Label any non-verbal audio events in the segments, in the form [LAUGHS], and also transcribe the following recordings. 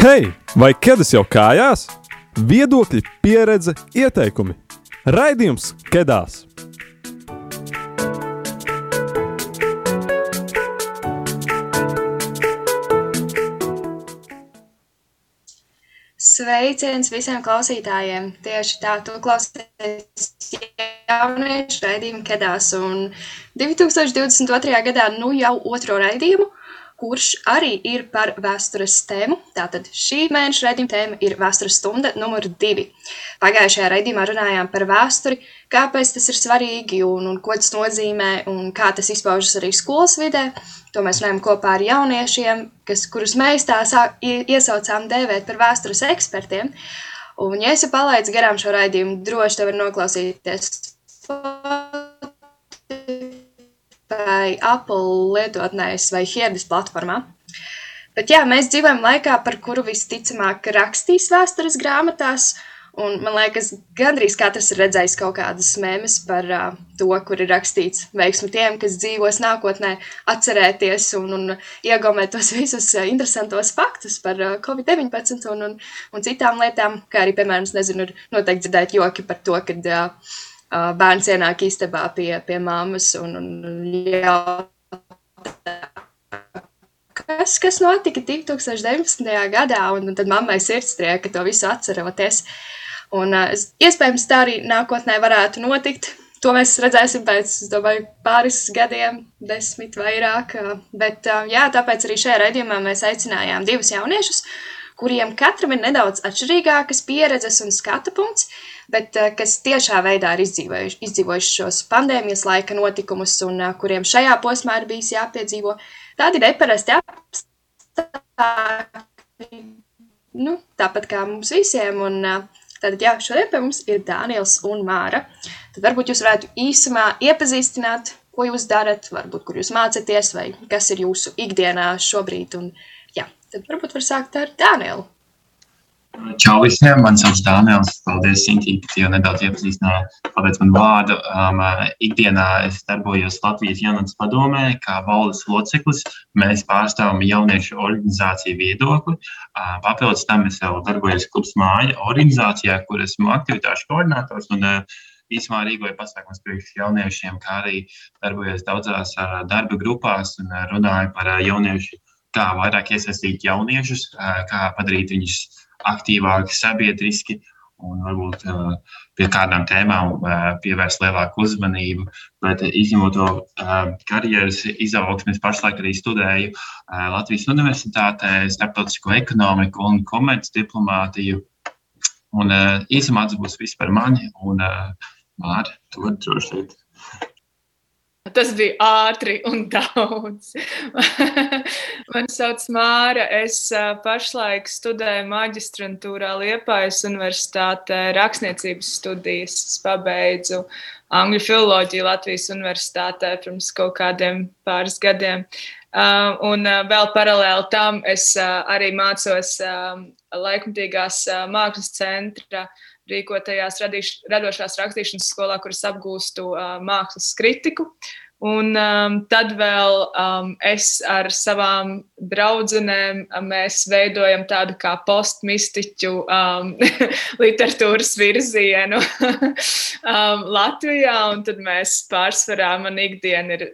Hei, vai ķēdes jau kājās? Viedokļi, pieredze, ieteikumi. Raidījums Kedās! Sveiciens visiem klausītājiem! Tieši tā, tu klausies jauniešu raidījumu Kedās, un 2022. gadā nu jau otro raidījumu, kurš arī ir par vēstures tēmu. Tātad šī mēneša raidījuma tēma ir vēstures stunda numur divi. Pagājušajā raidījumā runājām par vēsturi, kāpēc tas ir svarīgi un, un ko tas nozīmē un kā tas izpaužas arī skolas vidē. To mēs runājam kopā ar jauniešiem, kas, kurus mēs tā sā, iesaucām dēvēt par vēstures ekspertiem. Un, ja esi palaidis garām šo raidījumu, droši te var noklausīties vai Apple lietotnēs vai Hiedas platformā. Bet jā, mēs dzīvojam laikā, par kuru visticamāk rakstīs vēstures grāmatās, un man liekas, gandrīz katrs ir redzējis kaut kādas mēmes par uh, to, kur ir rakstīts veiksmi tiem, kas dzīvos nākotnē, atcerēties un, un iegūmēt tos visus uh, interesantos faktus par uh, Covid-19 un, un, un citām lietām, kā arī, piemēram, nezinu, ir noteikti dzirdēt joki par to, kad uh, bērns ienāk istabā pie, pie mammas un, un jautā, kas, kas notika 2019. gadā, un, un tad mammai sirdstrieka to visu atceroties. Un, uh, iespējams, tā arī nākotnē varētu notikt. To mēs redzēsim pēc, domāju, pāris gadiem, desmit vairāk. Bet, uh, jā, tāpēc arī šajā raidījumā mēs aicinājām divus jauniešus, kuriem katram ir nedaudz atšķirīgākas pieredzes un skatu punkts, bet uh, kas tiešā veidā ir izdzīvojuši, izdzīvojuši šos pandēmijas laika notikumus un uh, kuriem šajā posmā ir bijis jāpiedzīvo tādi neparasti apstākļi, nu, tāpat kā mums visiem. Un, Tātad, jā, šodien pie mums ir Dānijas un Māra. Tad varbūt jūs varētu īsumā iepazīstināt, ko jūs darat, varbūt kur jūs mācāties, vai kas ir jūsu ikdienā šobrīd. Un, jā, tad varbūt var sākt ar Dānielu. Čau visiem, man sauc Dānēls. Paldies, Sinti, ka jau nedaudz iepazīstināji. Paldies man vārdu. Um, ikdienā es darbojos Latvijas jaunatnes padomē kā valdes loceklis. Mēs pārstāvam jauniešu organizāciju viedokli. Uh, papildus tam es vēl darbojos klubs māja organizācijā, kur esmu aktivitāšu koordinators. Un, uh, īsumā rīkoju pasākumus priekš jauniešiem, kā arī darbojos daudzās uh, darba grupās un uh, runāju par uh, jauniešu, kā vairāk iesaistīt jauniešus, uh, kā padarīt viņus aktīvāki sabiedriski un varbūt uh, pie kādām tēmām uh, pievērst lielāku uzmanību. Bet izņemot to uh, karjeras izaugsmu, es pašlaik arī studēju Latvijas Universitātē starptautisko ekonomiku un komercdiplomātiju. Un īsumā tas būs viss par mani. Un, Māri, tu vari droši teikt. Tas bija ātri un [LAUGHS] daudz. Mani sauc Māra. Es pašlaik studēju maģistrantūrā Liepājas Universitātē rakstniecības studijas. Es pabeidzu angļu filoloģiju Latvijas Universitātē pirms kaut kādiem pāris gadiem. Un vēl paralēli tam es arī mācos laikmatīgās mākslas centra rīkotajās radīš, radošās rakstīšanas skolā, kuras apgūstu uh, mākslas kritiku. Un um, tad vēl um, es ar savām draudzenēm mēs veidojam tādu kā postmistiķu um, [LAUGHS] literatūras virzienu [LAUGHS] um, Latvijā. Un tad mēs pārsvarā man ikdiena ir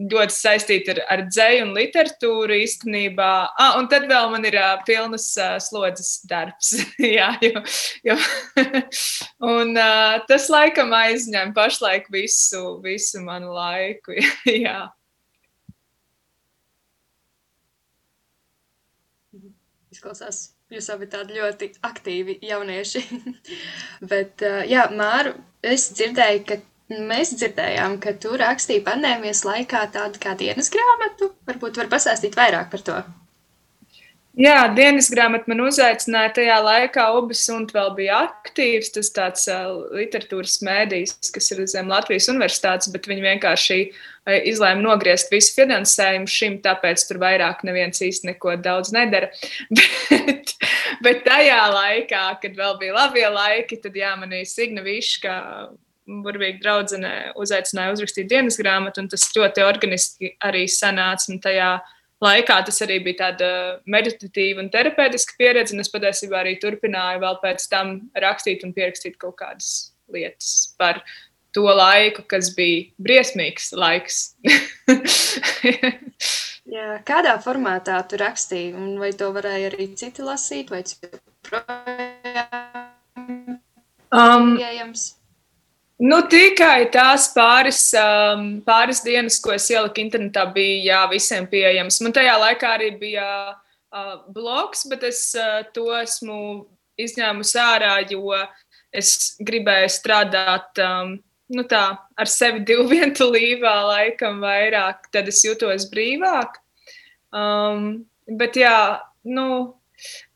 ļoti saistīta ar, ar dzēju un literatūru īstenībā. Ah, un tad vēl man ir uh, pilnas uh, slodzes darbs. [LAUGHS] Jā, jo, jo [LAUGHS] un uh, tas laikam aizņem pašlaik visu, visu manu laiku. [LAUGHS] Jā. Izklausās, jūs abi tādi ļoti aktīvi jaunieši. Bet, uh, jā, Māru, es dzirdēju, ka Mēs dzirdējām, ka tu rakstīji pandēmijas laikā tādu kā dienas grāmatu. Varbūt var pastāstīt vairāk par to. Jā, dienas grāmata man uzaicināja tajā laikā. Ubis un vēl bija aktīvs. Tas tāds literatūras mēdījis, kas ir zem Latvijas universitātes, bet viņi vienkārši izlēma nogriezt visu finansējumu šim, tāpēc tur vairāk neviens īsti neko daudz nedara. [LAUGHS] bet, bet tajā laikā, kad vēl bija labie laiki, tad jā, manī Signa Viška burvīgi draudzenē uzaicināja uzrakstīt dienas grāmatu, un tas ļoti organiski arī sanāca. Un tajā laikā tas arī bija tāda meditatīva un terapeitiska pieredze. Un es patiesībā arī turpināju vēl pēc tam rakstīt un pierakstīt kaut kādas lietas par to laiku, kas bija briesmīgs laiks. [LAUGHS] Jā, kādā formātā tu rakstīji, un vai to varēja arī citi lasīt, vai tas joprojām Um, pieejams? Nu, tikai tās pāris, um, pāris dienas, ko es ieliku internetā, bija jā, visiem pieejams. Man tajā laikā arī bija uh, blogs, bet es uh, to esmu izņēmusi ārā, jo es gribēju strādāt um, nu tā, ar sevi divu [LAUGHS] vientulībā, laikam vairāk, tad es jutos brīvāk. Um, bet jā, nu,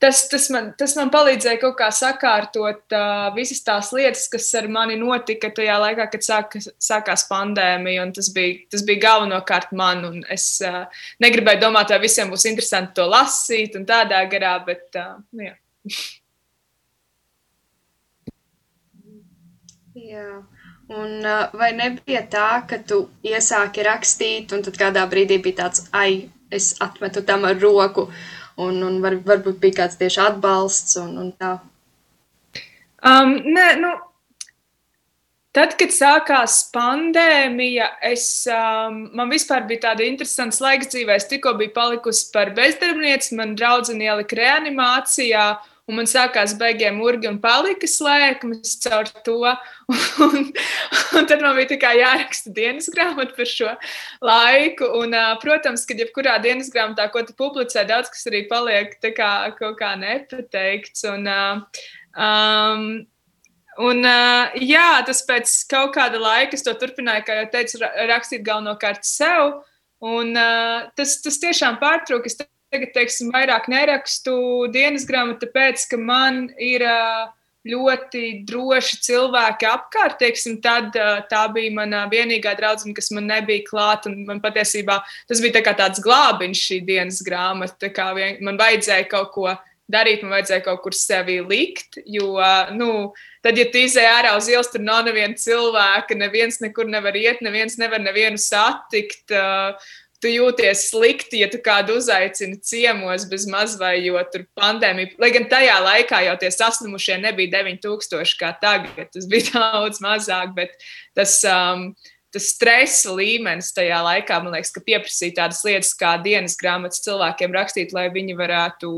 tas, tas, man, tas man palīdzēja kaut kā sakārtot uh, visas tās lietas, kas ar mani notika tajā laikā, kad sāka, sākās pandēmija. Tas bija, tas bija galvenokārt man. Es uh, negribēju domāt, vai visiem būs interesanti to lasīt un tādā garā, bet uh, nu, jā. Jā. Un, uh, vai nebija tā, ka tu iesāki rakstīt, un tad kādā brīdī bija tāds, ai, es atmetu tam ar roku, un, un var, varbūt bija kāds tieši atbalsts un, un tā. Um, nē, nu, tad, kad sākās pandēmija, es, um, man vispār bija tāda interesanta laiks dzīvē. Es tikko biju palikusi par bezdarbnieci, man draudzene ielika reanimācijā. Un man sākās beigiem urgi un palika slēgums caur to. Un, un tad man bija jāraksta dienas grāmata par šo laiku. Un, protams, ka jebkurā dienas grāmatā, ko tu publicē, daudz kas arī paliek kā, kaut kā nepateikts. Un, um, Un, uh, jā, tas pēc kaut kāda laika es to turpināju, kā jau teicu, rakstīt galvenokārt sev. Un, uh, tas, tas tiešām pārtrūka. Es tagad, teiksim, vairāk nerakstu dienas grāmatu, tāpēc, ka man ir ļoti droši cilvēki apkārt. Teiksim, tad tā bija mana vienīgā draudzene, kas man nebija klāta. Man patiesībā tas bija tā tāds glābiņš šī dienas grāmata. Vien, man vajadzēja kaut ko darīt, man vajadzēja kaut kur sevi likt. Jo, nu, tad, ja tu izēj ārā uz ielas, tur nav neviena cilvēka, neviens nekur nevar iet, neviens nevar nevienu satikt. Uh, tu jūties slikti, ja tu kādu uzaicini ciemos bez mazvai, jo tur pandēmija, lai gan tajā laikā jau tie saslimušie nebija 9000 kā tagad, tas bija [LAUGHS] daudz mazāk, bet tas, um, tas stresa līmenis tajā laikā, man liekas, ka pieprasīja tādas lietas kā dienas grāmatas cilvēkiem rakstīt, lai viņi varētu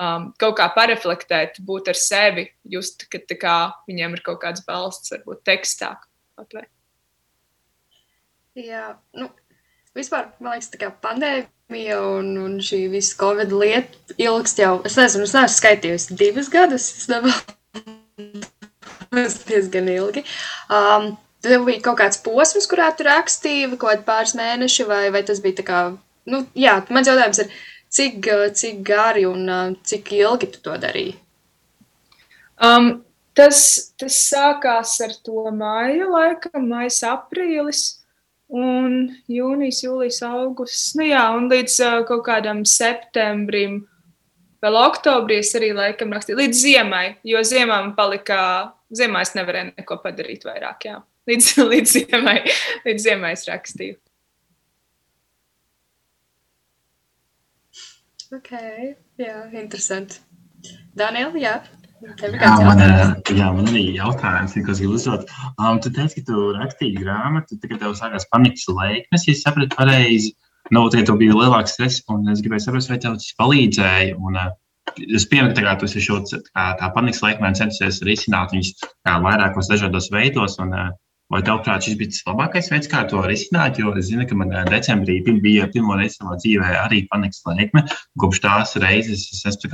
um, kaut kā pareflektēt, būt ar sevi, just, ka kā, viņiem ir kaut kāds balsts, varbūt tekstā. Pat, Jā, nu, vispār, man liekas, tā kā pandēmija un, un šī visa covid lieta ilgst jau, es nezinu, es neesmu skaitījusi divus gadus, es tas [LAUGHS] diezgan ilgi. Um, Tev bija kaut kāds posms, kurā tu rakstīji, kaut kādi pāris mēneši, vai, vai tas bija tā kā, nu, jā, mans jautājums ir, cik, cik gari un uh, cik ilgi tu to darīji? Um, tas, tas sākās ar to māju laikam, mājas aprīlis. Un jūnijas, jūlijas, augusts. Nu jā, un līdz uh, kaut kādam septembrim, vēl oktobrī es arī laikam rakstīju. Līdz ziemai, jo ziemā man palika, ziemā es nevarēju neko padarīt vairāk. Jā. Līdz, [LAUGHS] līdz, ziemai, līdz ziemai es rakstīju. Ok, jā, interesanti. Daniela, jā. Jā man, jā, man arī jautājums, ko es gribu uzdot. Um, tu teici, ka tu rakstīji grāmatu, tad, kad tev sākās panikas laikmes, ja sapratu pareizi. Nu, tagad tev bija lielāks stress, un es gribēju saprast, vai tev tas palīdzēja. Un, uh, es pieņemu, ka tu esi šo tā, tā panikas laikmē centies risināt viņus vairākos dažādos veidos. Un, uh, Vai tavuprāt, šis bija tas labākais veids, kā to risināt? Jo es zinu, ka man decembrī bija pirmo reizi savā dzīvē arī panikas laikme. Kopš tās reizes es esmu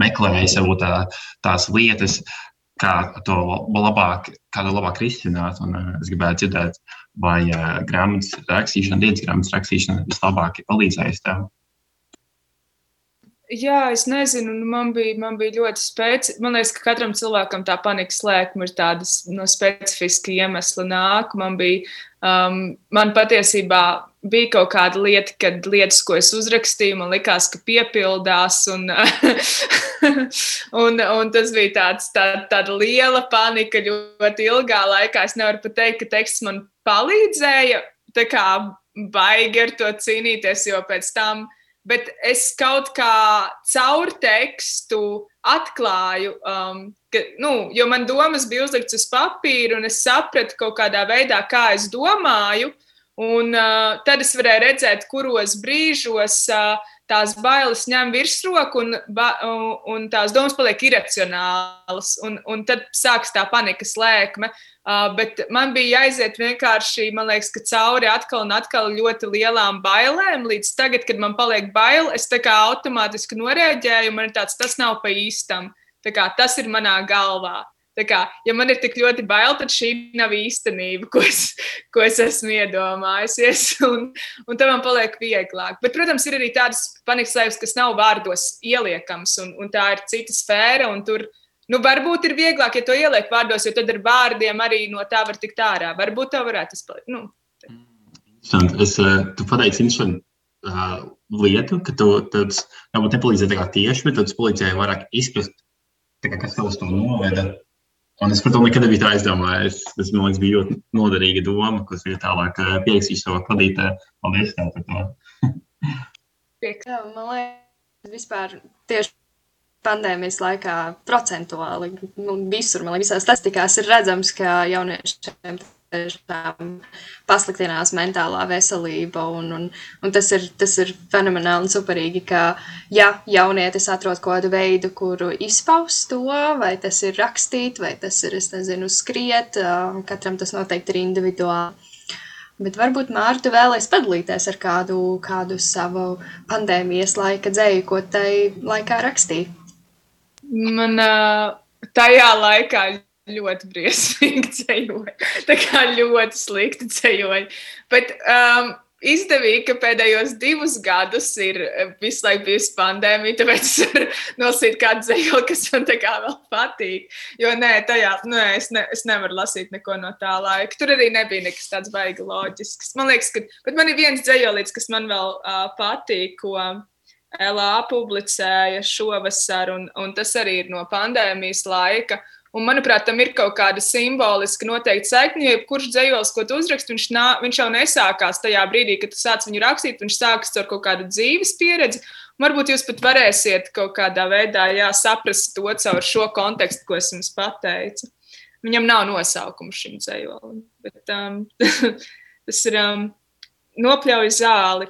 meklēju sev tā, tās lietas, kā to labāk, kā to labāk risināt. Un, uh, es gribētu dzirdēt, vai uh, grāmatas rakstīšana, dienas grāmatas rakstīšana vislabāk ir palīdzējusi tev. Jā, es nezinu, man bija, man bija ļoti spēcīga. Man liekas, ka katram cilvēkam tā panikas lēkme ir tādas no specifiska iemesla nāk. Man bija, um, man patiesībā bija kaut kāda lieta, kad lietas, ko es uzrakstīju, man likās, ka piepildās. Un, [LAUGHS] un, un tas bija tāds, tā, tāda liela panika ļoti ilgā laikā. Es nevaru pateikt, ka teksts man palīdzēja baigi ar to cīnīties, jo pēc tam bet es kaut kā caur tekstu atklāju, um, ka, nu, jo man domas bija uzliktas uz papīra, un es sapratu kaut kādā veidā, kā es domāju. Un uh, tad es varēju redzēt, kuros brīžos uh, tās bailes ņem virsroku un, un, un tās domas paliek iracionālas. Un, un tad sākas tā panikas lēkme. Uh, bet man bija jāiziet vienkārši, man liekas, ka cauri atkal un atkal ļoti lielām bailēm. Līdz tagad, kad man paliek bail, es tā kā automātiski noreaģēju, man ir tāds, tas nav pa īstam. Tā kā, tas ir manā galvā. Tā kā, ja man ir tik ļoti bail, tad šī nav īstenība, ko es, ko es esmu iedomājusies. [LAUGHS] Un, un tam man paliek vieglāk. Bet, protams, ir arī tādas panikas sajūtas, kas nav vārdos ieliekams, un, un tā ir cita sfēra. Tur nu, varbūt ir vieglāk, ja to ieliek vārdos, jo tad ar vārdiem arī no tā var tikt ārā. Varbūt tā varētu tas palikt. Nu. Es, eh, tu pateici interesantu uh, lietu, ka tu tāds, nepalīdzēji tieši, bet tas palīdzēja vairāk izprast, kā, kas tev uz to noveda. Un es par to nekad nebiju aizdomājies. Tas man liekas, bija ļoti noderīga doma, es arī tālāk eh, pierakstīšu savā kladītē. Paldies tev par to. [LAUGHS] Man liekas, vispār tieši pandēmijas laikā procentuāli nu, visur, man liekas, visās statistikās ir redzams, ka jauniešiem tiešām pasliktinās mentālā veselība. Un, un, un tas, ir, tas ir fenomenāli un superīgi, ka, ja jaunietis atrod kādu veidu, kuru izpaust to, vai tas ir rakstīt, vai tas ir, es nezinu, skriet, katram tas noteikti ir individuāli. Bet varbūt Mārta vēlēs padalīties ar kādu, kādu savu pandēmijas laika dzēju, ko tai laikā rakstīja. Man tajā laikā ļoti briesmīgi [LAUGHS] ceļoja. Tā kā ļoti slikti ceļoja. Bet um, izdevīgi, ka pēdējos divus gadus ir eh, visu laiku bijusi pandēmija, tāpēc es varu [LAUGHS] nosīt kādu zēlu, kas man tā kā vēl patīk. Jo nē, tajā, nē es, ne, es nevaru lasīt neko no tā laika. Tur arī nebija nekas tāds baigi loģisks. Man liekas, ka, bet man ir viens dzējolīts, kas man vēl uh, patīk, ko LA publicēja šovasar, un, un tas arī ir no pandēmijas laika. Un, manuprāt, tam ir kaut kāda simboliska noteikta saikne. Jo kurš dzējols, ko tu uzraksti, viņš, nā, viņš jau nesākās tajā brīdī, kad tu sāc viņu rakstīt. Viņš sākas ar kaut kādu dzīves pieredzi. Varbūt jūs pat varēsiet kaut kādā veidā jā, saprast to caur šo kontekstu, ko es jums pateicu. Viņam nav nosaukuma šim dzējolim, bet um, [LAUGHS] tas ir um, nopļauj zāli.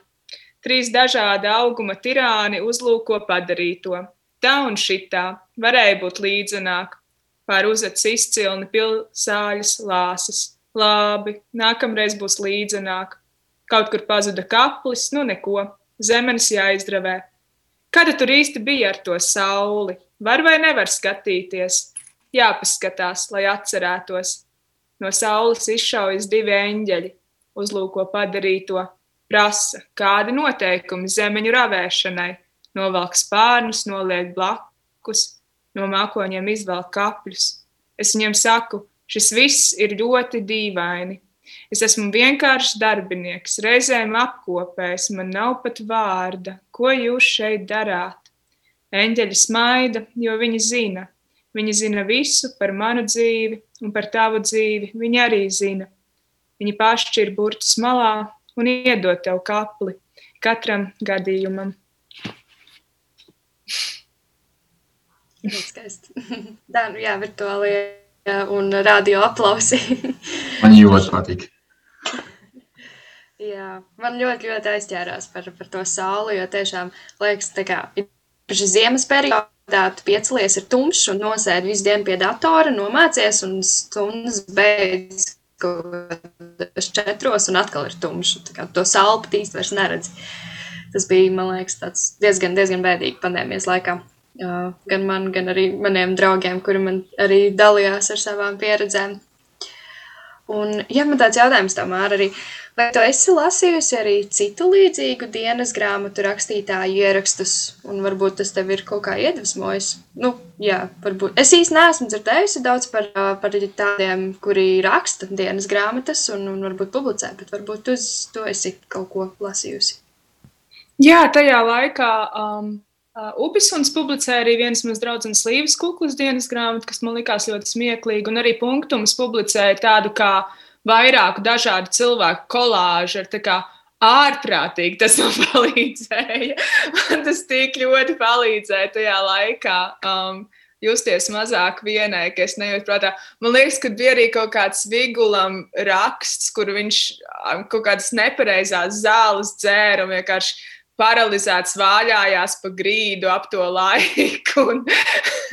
Trīs dažādi auguma tirāni uzlūko padarīto. Tā un šitā varēja būt līdzenāk pār uzvedas izcilni pilsāļas lāsas. Labi, nākamreiz būs līdzenāk. Kaut kur pazuda kaplis, nu neko, zemenes jāizdravē. Kāda tur īsti bija ar to sauli? Var vai nevar skatīties? Jāpaskatās, lai atcerētos. No saules izšaujas divi eņģeļi, uzlūko padarīto, prasa, kādi noteikumi zemeņu ravēšanai, novelk spārnus, noliek blakus, no mākoņiem izvelk kapļus. Es viņiem saku, šis viss ir ļoti dīvaini. Es esmu vienkāršs darbinieks, reizēm apkopējs, man nav pat vārda. Ko jūs šeit darāt? Eņģeļi smaida, jo viņi zina. Viņi zina visu par manu dzīvi un par tavu dzīvi. Viņi arī zina. Viņi paši ir burtus malā un iedod tev kapli katram gadījumam. Ļoti skaisti. [LAUGHS] Tā, nu jā, virtuāli un radio aplausi. [LAUGHS] man ļoti patīk. jā, man ļoti, ļoti aizķērās par, par to sauli, jo tiešām liekas, tā kā šis ziemas periodā tu piecelies ir tumšs un nosēdi visu dienu pie datora, nomācies un stundas beidz četros un atkal ir tumšs. Tā kā to sauli pat īsti vairs neredzi. Tas bija, man liekas, tāds diezgan, diezgan bēdīgi pandēmijas laikā. Gan man, gan arī maniem draugiem, kuri man arī dalījās ar savām pieredzēm. Un, ja man tāds jautājums tomēr arī, vai tu esi lasījusi arī citu līdzīgu dienas grāmatu rakstītāju ierakstus, un varbūt tas tev ir kaut kā iedvesmojis? Nu, jā, varbūt. Es īsti neesmu dzirdējusi daudz par, par tādiem, kuri raksta dienas grāmatas un, un varbūt publicē, bet varbūt tu, tu esi kaut ko lasījusi. Jā, tajā laikā um, Uh, Upisuns publicēja arī vienas manas draudzenes Līves kuklas dienas grāmatu, kas man likās ļoti smieklīga, un arī punktums publicēja tādu kā vairāku dažādu cilvēku kolāžu ar tā kā ārprātīgi tas man [LAUGHS] palīdzēja. Man tas tik ļoti palīdzēja tajā laikā. Um, justies mazāk vienai, ka es nejūtu prātā. Man liekas, ka bija arī kaut kāds vigulam raksts, kur viņš um, kaut kādas nepareizās zāles dzēra un vienkārši paralizēts vāļājās pa grīdu ap to laiku. Un,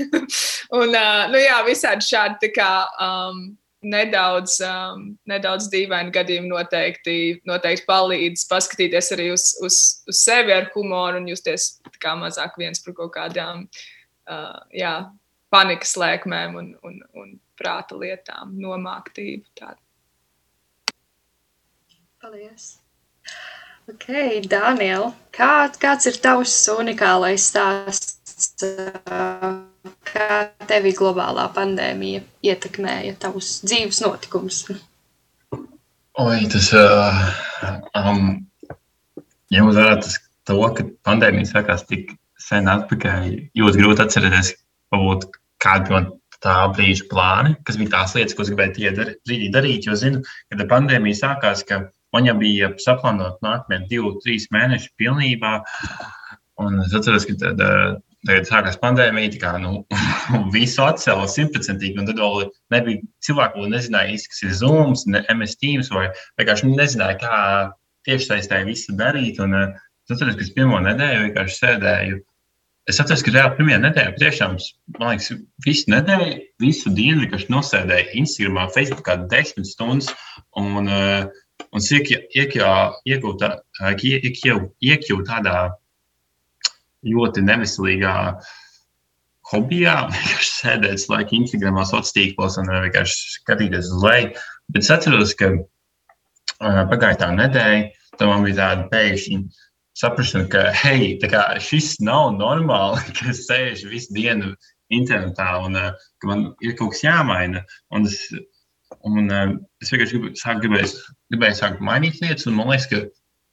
[LAUGHS] un nu jā, visādi šādi kā. Um, nedaudz, um, nedaudz dīvaini gadījumi noteikti, noteikti palīdz paskatīties arī uz, uz, uz sevi ar humoru un justies kā mazāk viens par kaut kādām uh, jā, panikas lēkmēm un, un, un prāta lietām, nomāktību. Tādu. Paldies! Ok, Daniel, kā, kāds ir tavs unikālais stāsts? Uh, kā tevi globālā pandēmija ietekmēja tavus dzīves notikumus? Oi, tas uh, um, ņemot vērā tas, to, ka pandēmija sākās tik sen atpakaļ, ļoti grūti atcerēties, varbūt kādi man tā brīža plāni, kas bija tās lietas, ko es gribēju brīdī darīt. Jo zinu, kad pandēmija sākās, ka man jau bija saplānot nākamie divi, trīs mēneši pilnībā. Un es atceros, ka tad, Tagad sākās pandēmija, tā kā nu, [LAUGHS] visu atcēla simtprocentīgi. Tad vēl nebija cilvēku, kas nezināja, kas ir Zoom, ne MS Teams, vai vienkārši nezināja, kā tiešsaistē visu darīt. Un, uh, es atceros, ka es pirmo nedēļu vienkārši sēdēju. Es atceros, ka reāli pirmajā nedēļā tiešām, man liekas, visu nedēļu, visu dienu vienkārši nosēdēju Instagramā, Facebookā desmit stundas. Un, uh, un iekļūt tādā ļoti neveselīgā hobijā, [LAUGHS] vienkārši sēdēt laiku Instagramā, sociālos tīklos un vienkārši skatīties uz leju. Bet es atceros, ka pagāja tā nedēļa, tad man bija tāda pēkšņa saprašana, ka hei, šis nav normāli, [LAUGHS] ka es sēžu visu dienu internetā un ka man ir kaut kas jāmaina. Un es, un, uh, es vienkārši gribu, sāk, gribēju, gribēju sākt mainīt lietas, un man liekas, ka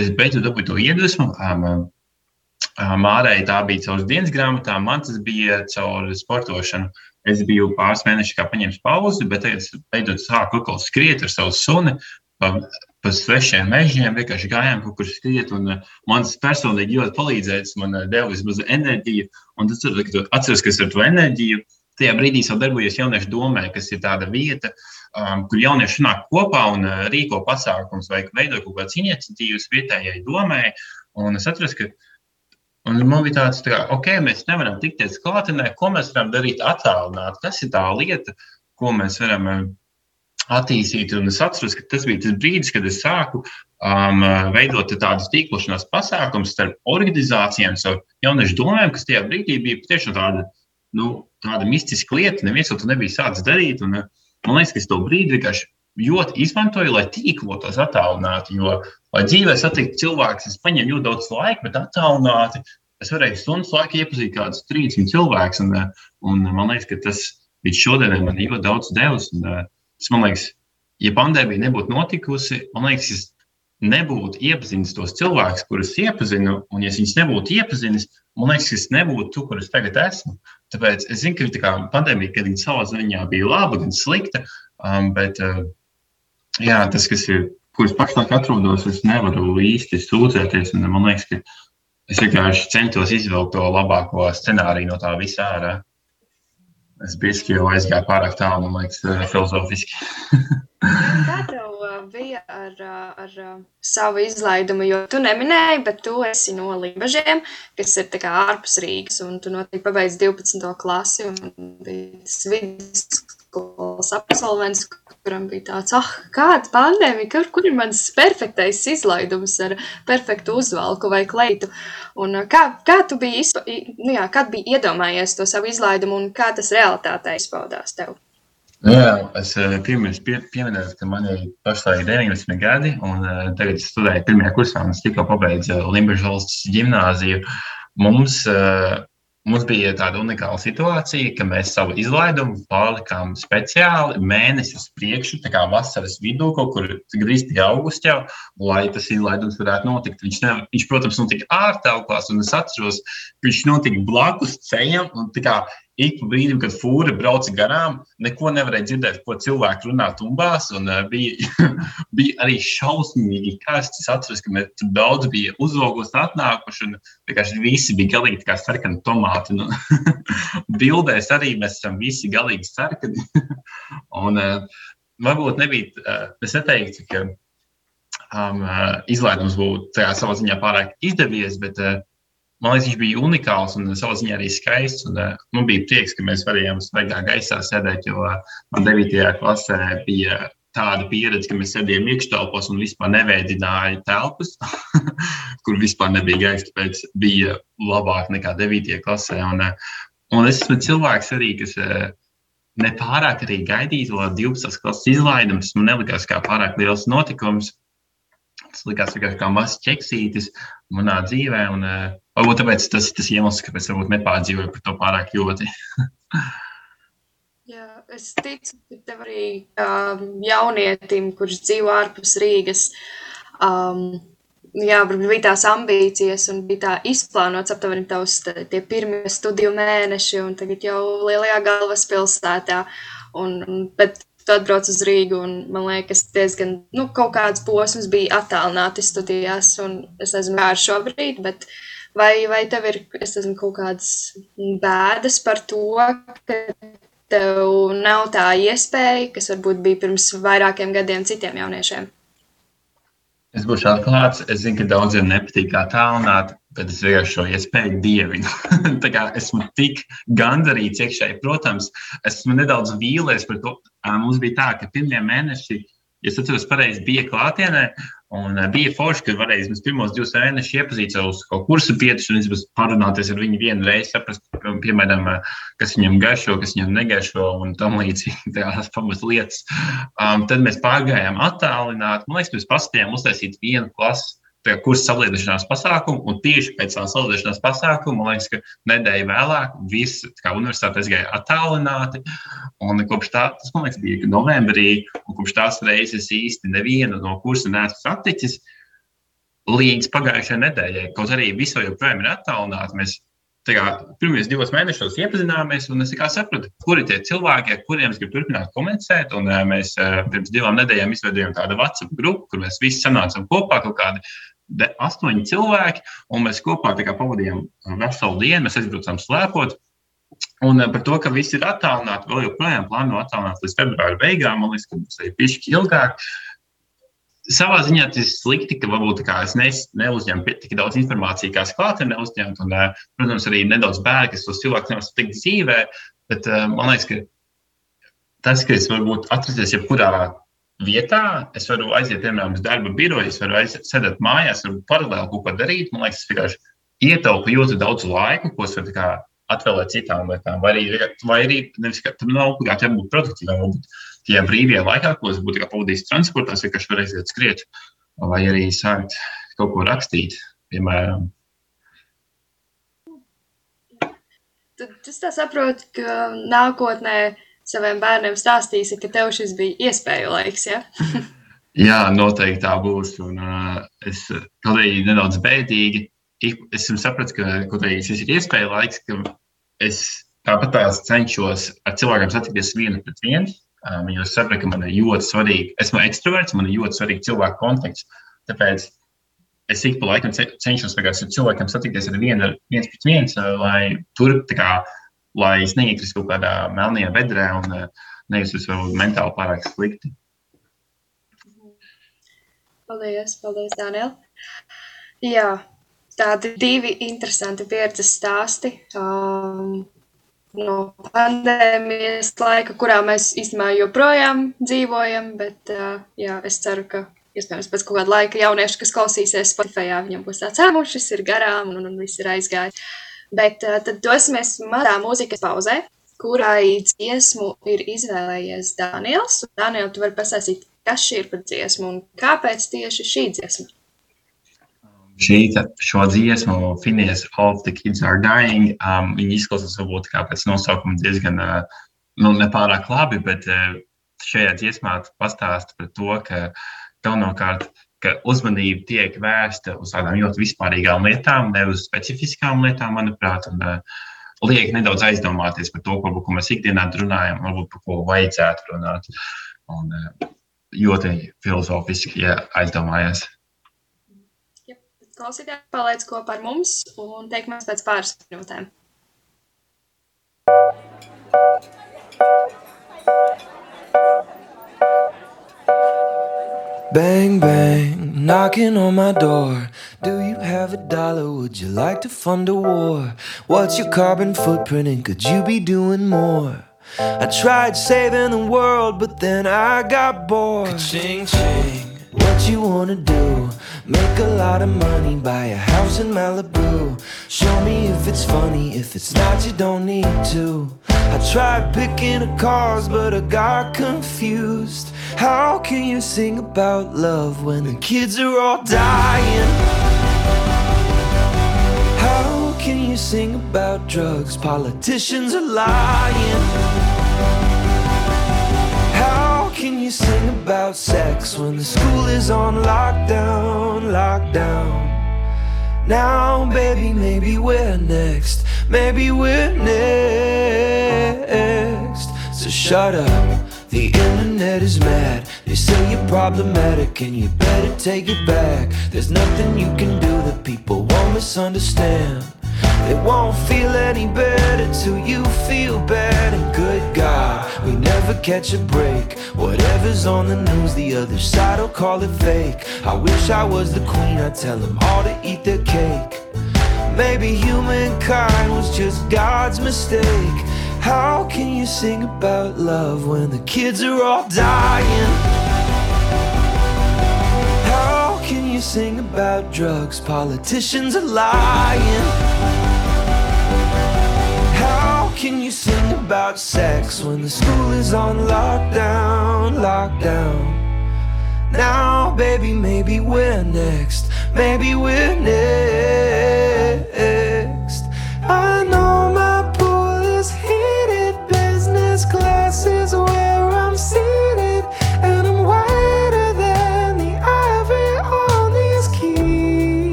es beidzot dabūju to iedvesmu. Um, Mārai tā bija caur dienas grāmatām, man tas bija caur sportošanu. Es biju pāris mēnešus paņēmis pauzi, bet tagad es beidzot sāku atkal skriet ar savu suni. Pa, pa svešiem mežiem vienkārši gājām kaut kur skriet, un man tas personīgi ļoti palīdzēja. Man deva vismaz enerģiju, un tas ir atceros, kas ar to enerģiju. Tajā brīdī jau darbojos jauniešu domē, kas ir tāda vieta, um, kur jaunieši nāk kopā un uh, rīko pasākumus vai veido kaut kādas iniciatīvas vietējai domē. Un es atceros, ka Un man bija tāds, ka, ok, mēs nevaram tikties klātienē, ko mēs varam darīt attālināti. Tas ir tā lieta, ko mēs varam eh, attīstīt. Un es atceros, ka tas bija tas brīdis, kad es sāku um, veidot tādus tīklošanās pasākumus starp organizācijām, starp jauniešu domēm, kas tajā brīdī bija patiešām tāda, nu, tāda mistiska lieta. Neviens to nebija sācis darīt. Un, eh, man liekas, ka es to brīdi vienkārši ļoti izmantoju, lai tīklotos attālināti. Jo, lai dzīvē satiktu cilvēkus, es paņēmu ļoti daudz laika, bet attālināti es varēju stundas laikā iepazīt kādus 300 cilvēkus. Un, un man liekas, ka tas līdz šodienai man ļoti daudz devis. Un, tas, man liekas, ja pandēmija nebūtu notikusi, man liekas, es nebūtu iepazinis tos cilvēkus, kurus iepazinu. Un, ja viņas nebūtu iepazinis, man liekas, es nebūtu tur, kur es tagad esmu. Tāpēc es zinu, ka pandēmija, kad viņa savā ziņā bija laba, gan slikta. Um, bet, uh, jā, tas, kas ir, kur es pašlaik atrodos, es nevaru īsti sūdzēties. Un, man liekas, ka es vienkārši centos izvilkt to labāko scenāriju no tā visa ārā. Es biju jau aizgāju pārāk tālu, man liekas, eh, filozofiski. [LAUGHS] Kā bija ar, ar savu izlaidumu? Jo tu neminēji, bet tu esi no Limbažiem, kas ir ārpus Rīgas, un tu noteikti pabeidz 12. klasi un biji vidusskolas absolvents, kuram bija tāds, ah, kāda pandēmija, kur, kur ir mans perfektais izlaidums ar perfektu uzvalku vai kleitu. Un kā, kā tu biji, izpa, nu jā, kad biji iedomājies to savu izlaidumu un kā tas realitātē izpaudās tev? Nu jā, es pirms pie, pieminēju, ka man ir pašlaik 19 gadi, un uh, tagad es studēju pirmajā kursā, un es tikko pabeidzu Limbaģa valsts gimnāziju. Mums Mums bija tāda unikāla situācija, ka mēs savu izlaidumu palikām speciāli mēnesi uz priekšu, tā kā vasaras vidū, kaut kur gandrīz pie augusta jau, lai tas izlaidums varētu notikt. Viņš, ne, viņš protams, notika ārtelpās, un es atceros, ka viņš notika blakus ceļam, un ik brīdim, kad fūra brauca garām, neko nevarēja dzirdēt, ko cilvēki runā tumbās. Un, uh, bija, [LAUGHS] bija arī šausmīgi karsts. Es atceros, ka mēs tur daudz bija uzlogos atnākuši, un vienkārši visi bija galīgi kā sarkani tomāti. Nu, [LAUGHS] bildēs arī mēs esam visi galīgi sarkani. [LAUGHS] un, uh, varbūt nebija, uh, es neteiktu, ka um, uh, izlaidums būtu savā ziņā pārāk izdevies, bet uh, man liekas, viņš bija unikāls un savā ziņā arī skaists. Un, man bija prieks, ka mēs varējām svaigā gaisā sēdēt, jo uh, man 9. klasē bija tāda pieredze, ka mēs sēdējām iekštelpos un vispār neveidināja telpas, [LAUGHS] kur vispār nebija gaisa. Tāpēc bija labāk nekā 9. klasē. Un, uh, un es esmu cilvēks arī, kas. Nepārāk arī gaidīju to 12. klases izlaidumu. Tas man nelikās kā pārāk liels notikums. Tas likās vienkārši kā mazs ķeksītis manā dzīvē. Un, uh, Varbūt tāpēc tas ir tas iemesls, kāpēc varbūt nepārdzīvoju par to pārāk ļoti. [LAUGHS] Jā, es ticu, ka tev arī um, jaunietim, kurš dzīvo ārpus Rīgas, um, jā, bija tās ambīcijas un bija tā izplānots aptuveni tavs tie pirmie studiju mēneši un tagad jau lielajā galvaspilsētā. Un, bet tu atbrauc uz Rīgu un man liekas, diezgan, nu, kaut kāds posms bija attālināti studijās un es nezinu, kā ar šobrīd, bet uh, Vai, vai tev ir esmu, kaut kādas bēdas par to, ka tev nav tā iespēja, kas varbūt bija pirms vairākiem gadiem citiem jauniešiem? Es būšu atklāts. Es zinu, ka daudziem nepatīk kā tālrunāt, bet es vienkārši šo iespēju dievinu. [LAUGHS] esmu tik gandarīts iekšēji. Protams, esmu nedaudz vīlies par to. Mums bija tā, ka pirmie mēneši, ja es atceros pareizi, bija klātienē, Un bija forši, ka varēja vismaz pirmos divus mēnešus iepazīt savus kursu pietus un vismaz parunāties ar viņu vienu reizi, saprast, piemēram, kas viņam garšo, kas viņam negaršo un tam līdzīgi tās pamat lietas. Um, tad mēs pārgājām attālināt. Man liekas, mēs paspējām uztaisīt vienu klasu kursa saliedēšanās pasākumu, un tieši pēc tā saliedēšanās pasākuma, man liekas, ka nedēļa vēlāk viss universitāte aizgāja attālināti. Un kopš tā, tas man liekas, bija novembrī, un kopš tās reizes īsti nevienu no kursa neesmu saticis. Līdz pagājušajai nedēļai, kaut arī visu joprojām ir attālināti, mēs pirmos divos mēnešos iepazināmies, un es sapratu, kuri tie cilvēki, ar kuriem es gribu turpināt komunicēt. Un, uh, mēs uh, pirms divām nedēļām izveidojām tādu WhatsApp grupu, kur mēs visi sanācām kopā kaut kādi astoņi cilvēki, un mēs kopā pavadījām veselu dienu, mēs aizbraucām slēpot. Un par to, ka viss ir attālināti, vēl joprojām plāno attālināt līdz februāra beigām, man liekas, ka tas ir pišķi ilgāk. Savā ziņā tas ir slikti, ka varbūt es ne, neuzņemu tik daudz informācijas, kā es klātienē neuzņemu. Un, protams, arī nedaudz bērni, kas tos cilvēkus nevar satikt dzīvē. Bet man liekas, ka tas, ka es varu atrasties jebkurā vietā es varu aiziet, piemēram, uz darba biroju, es varu sēdēt mājās, varu paralēli kaut ko darīt. Man liekas, tas vienkārši ietaupa ļoti daudz laika, ko es varu atvēlēt citām lietām. Vai arī, vai arī nevis, ka tam nav obligāti jābūt produktīvam, varbūt tajā brīvajā laikā, ko es būtu pavadījis transportā, es vienkārši varu aiziet skriet, vai arī sākt kaut ko rakstīt, piemēram. Tad es saprotu, ka nākotnē saviem bērniem stāstīsi, ka tev šis bija iespēju laiks. Ja? [LAUGHS] Jā, noteikti tā būs. Un, uh, es kaut arī nedaudz bēdīgi. Es sapratu, ka kaut arī šis ir iespēja laiks, ka es tāpat tās cenšos ar cilvēkiem satikties vienu pret vienu. Um, jo es saprotu, ka man ir ļoti svarīgi, esmu ekstraverts, man ir ļoti svarīgi cilvēku konteksts. Tāpēc es ik pa laikam cenšos ar cilvēkiem satikties ar vienu, viens pret viens, lai tur kā, lai es neiekristu kaut kādā melnajā vedrē un eh, nejustos varbūt mentāli pārāk slikti. Paldies, paldies, Daniel. Jā, tādi divi interesanti pieredzes stāsti. Um, no pandēmijas laika, kurā mēs īstenībā joprojām dzīvojam, bet uh, jā, es ceru, ka iespējams pēc kāda laika jaunieši, kas klausīsies Spotify, viņam būs tāds ēmušs, šis ir garām un, un viss ir aizgājis. Bet uh, tad dosimies mazā mūzikas pauzē, kurai dziesmu ir izvēlējies Daniels. Daniel, tu vari pasāstīt, kas šī ir par dziesmu un kāpēc tieši šī dziesma? Šī šo dziesmu, Phineas of the Kids Are Dying, um, viņi izklausās varbūt kā pēc nosaukuma diezgan uh, nu, nepārāk labi, bet uh, šajā dziesmā pastāsta par to, ka galvenokārt ka uzmanība tiek vērsta uz tādām ļoti vispārīgām lietām, ne uz specifiskām lietām, manuprāt. Un, uh, liek nedaudz aizdomāties par to, ko, ko mēs ikdienā runājam, varbūt par ko vajadzētu runāt. Un, ļoti filozofiski ja aizdomājies. Ja, klausītāji paliec kopā ar mums un tiekamies pēc pāris minūtēm. Bang, bang, knocking on my door. Do you have a dollar? Would you like to fund a war? What's your carbon footprint and could you be doing more? I tried saving the world, but then I got bored. Ching ching. What you wanna do? Make a lot of money, buy a house in Malibu. Show me if it's funny, if it's not, you don't need to. I tried picking a cause, but I got confused. How can you sing about love when the kids are all dying? How can you sing about drugs? Politicians are lying. How can you sing about sex when the school is on lockdown? Lockdown. Now, baby, maybe we're next. Maybe we're next. So shut up. The internet is mad. They say you're problematic and you better take it back. There's nothing you can do that people won't misunderstand. It won't feel any better till you feel bad. And good God, we never catch a break. Whatever's on the news, the other side will call it fake. I wish I was the queen, I'd tell them all to eat their cake. Maybe humankind was just God's mistake. How can you sing about love when the kids are all dying? How can you sing about drugs? Politicians are lying. Can you sing about sex when the school is on lockdown? Lockdown. Now, baby, maybe we're next. Maybe we're next.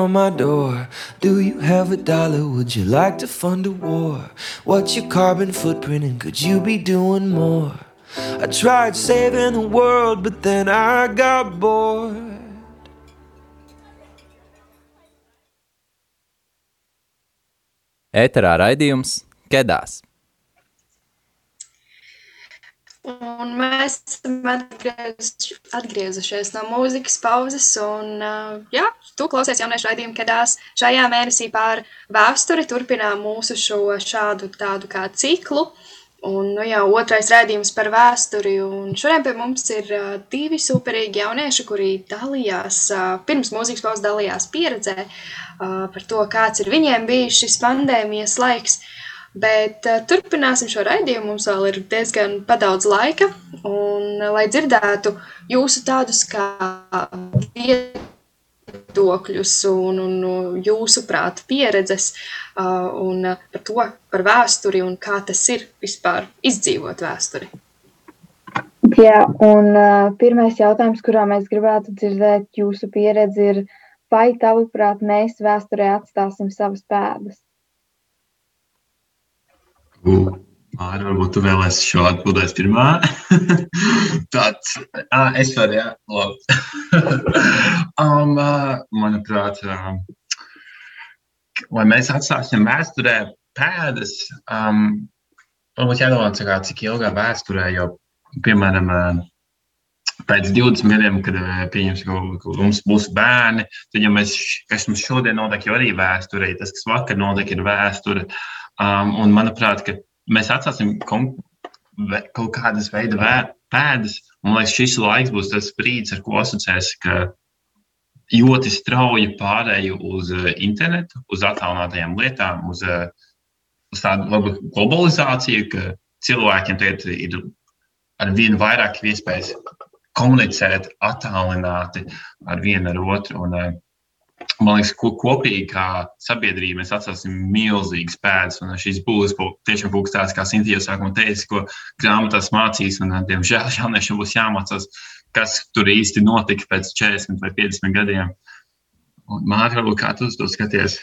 On my door. Do you have a dollar? Would you like to fund a war? What's your carbon footprint and could you be doing more? I tried saving the world, but then I got bored. Ēterā raidījums Kedās. Un mēs esam atgriezuši, atgriezušies no mūzikas pauzes. Un, jā, tu klausies jauniešu raidījumu, kadās šajā mēnesī pār vēsturi turpinām mūsu šo šādu tādu kā ciklu. Un nu, jau otrais raidījums par vēsturi. Šodien pie mums ir divi superīgi jaunieši, kuri dalījās, pirms mūzikas pauzes dalījās pieredzē par to, kāds ir viņiem bijis šis pandēmijas laiks. Bet uh, turpināsim šo raidījumu. Mums vēl ir diezgan daudz laika. Un, uh, lai dzirdētu jūsu tādus kā viedokļus un, un, un jūsu prāta pieredzes uh, un par to, par vēsturi un kā tas ir vispār izdzīvot vēsturi. Jā, un uh, pirmais jautājums, kurā mēs gribētu dzirdēt jūsu pieredzi, ir, vai tavuprāt mēs vēsturē atstāsim savas pēdas? Māri, varbūt tu vēlēsi šo atbildēt pirmā. [LAUGHS] Tāds, ā, es varu, jā, labi. [LAUGHS] um, manuprāt, um, vai mēs atstāsim vēsturē pēdas, um, varbūt jādomā, kā, cik ilgā vēsturē, jo, piemēram, pēc 20 gadiem, kad pieņems, ka, ka mums būs bērni, tad, ja mēs, kas mums šodien notiek, jau arī vēsturē, tas, kas vakar notiek, ir vēsture. Um, un, manuprāt, ka mēs atstāsim kaut kādas veida pēdas. Man liekas, šis laiks būs tas brīdis, ar ko asociēs, ka ļoti strauji pārēju uz internetu, uz attālinātajām lietām, uz, uz tādu labu globalizāciju, ka cilvēkiem tagad ir ar vien vairāk iespējas komunicēt attālināti ar vienu ar otru. Un, man liekas, ko kopīgi kā sabiedrība mēs atstāsim milzīgas pēdas. Un šīs būs tiešām būs tādas, kā Sintīna sākumā teica, ko grāmatās mācīs. Un, diemžēl, [LAUGHS] jauniešiem būs jāmācās, kas tur īsti notika pēc 40 vai 50 gadiem. Mārķis, kā tu to skaties?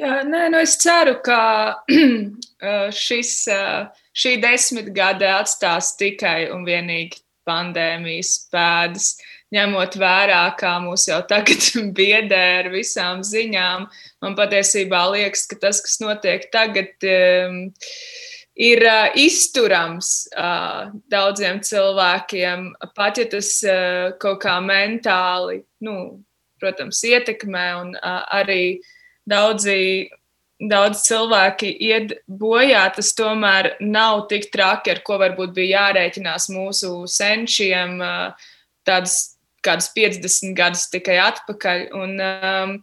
Jā, nē, nu es ceru, ka [CLEARS THROAT] šis, šī desmitgade atstās tikai un vienīgi pandēmijas pēdas. Ņemot vērā, kā mūs jau tagad [LAUGHS] biedē ar visām ziņām, man patiesībā liekas, ka tas, kas notiek tagad, ir izturams daudziem cilvēkiem, pat ja tas kaut kā mentāli, nu, protams, ietekmē un arī daudzi. Daudz cilvēki iet bojā, tas tomēr nav tik traki, ar ko varbūt bija jārēķinās mūsu senčiem. Tādas kādus 50 gadus tikai atpakaļ. Un, um,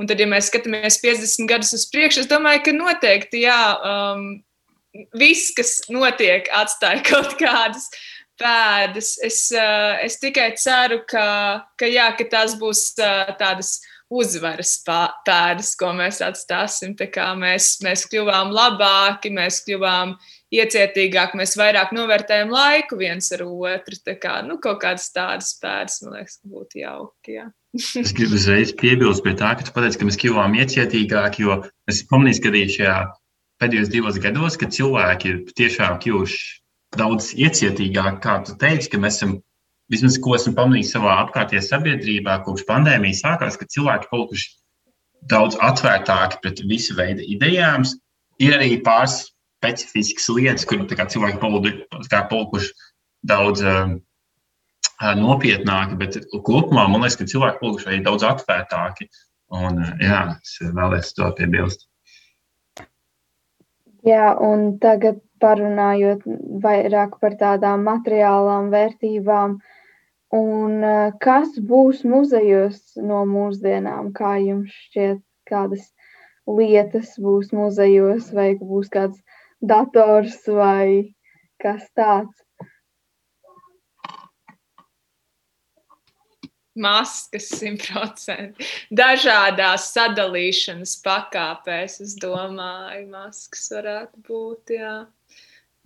un tad, ja mēs skatāmies 50 gadus uz priekšu, es domāju, ka noteikti jā, um, viss, kas notiek, atstāja [LAUGHS] kaut kādas pēdas. Es, uh, es tikai ceru, ka, ka, jā, ka tās būs uh, tādas uzvaras pēdas, ko mēs atstāsim. Mēs, mēs kļuvām labāki, mēs kļuvām iecietīgāk, mēs vairāk novērtējam laiku viens ar otru. Tā kā, nu, kaut kādas tādas pēdas, man liekas, būtu jauki. Jā. [LAUGHS] es gribu uzreiz piebilst pie tā, ka tu pateici, ka mēs kļuvām iecietīgāki, jo es pamanīju, ka arī šajā pēdējos divos gados, kad cilvēki ir tiešām kļuvuši daudz iecietīgāki, kā tu teici, ka mēs esam, vismaz ko esam pamanījuši savā apkārtējā sabiedrībā, kopš pandēmijas sākās, ka cilvēki palikuši daudz atvērtāki pret visu veidu idejām. Ir arī pāris specifiskas lietas, kur cilvēki palikuši daudz uh, nopietnāki, bet kopumā man liekas, ka cilvēki palikuši arī daudz atvērtāki. Un, uh, jā, es vēlēs to piebilst. Jā, un tagad parunājot vairāk par tādām materiālām vērtībām, un uh, kas būs muzejos no mūsdienām, kā jums šķiet, kādas lietas būs muzejos, vai būs kāds dators vai kas tāds. Maskas simtprocentīgi. Dažādās sadalīšanas pakāpēs, es domāju, maskas varētu būt. Jā.